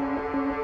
I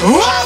Whoa!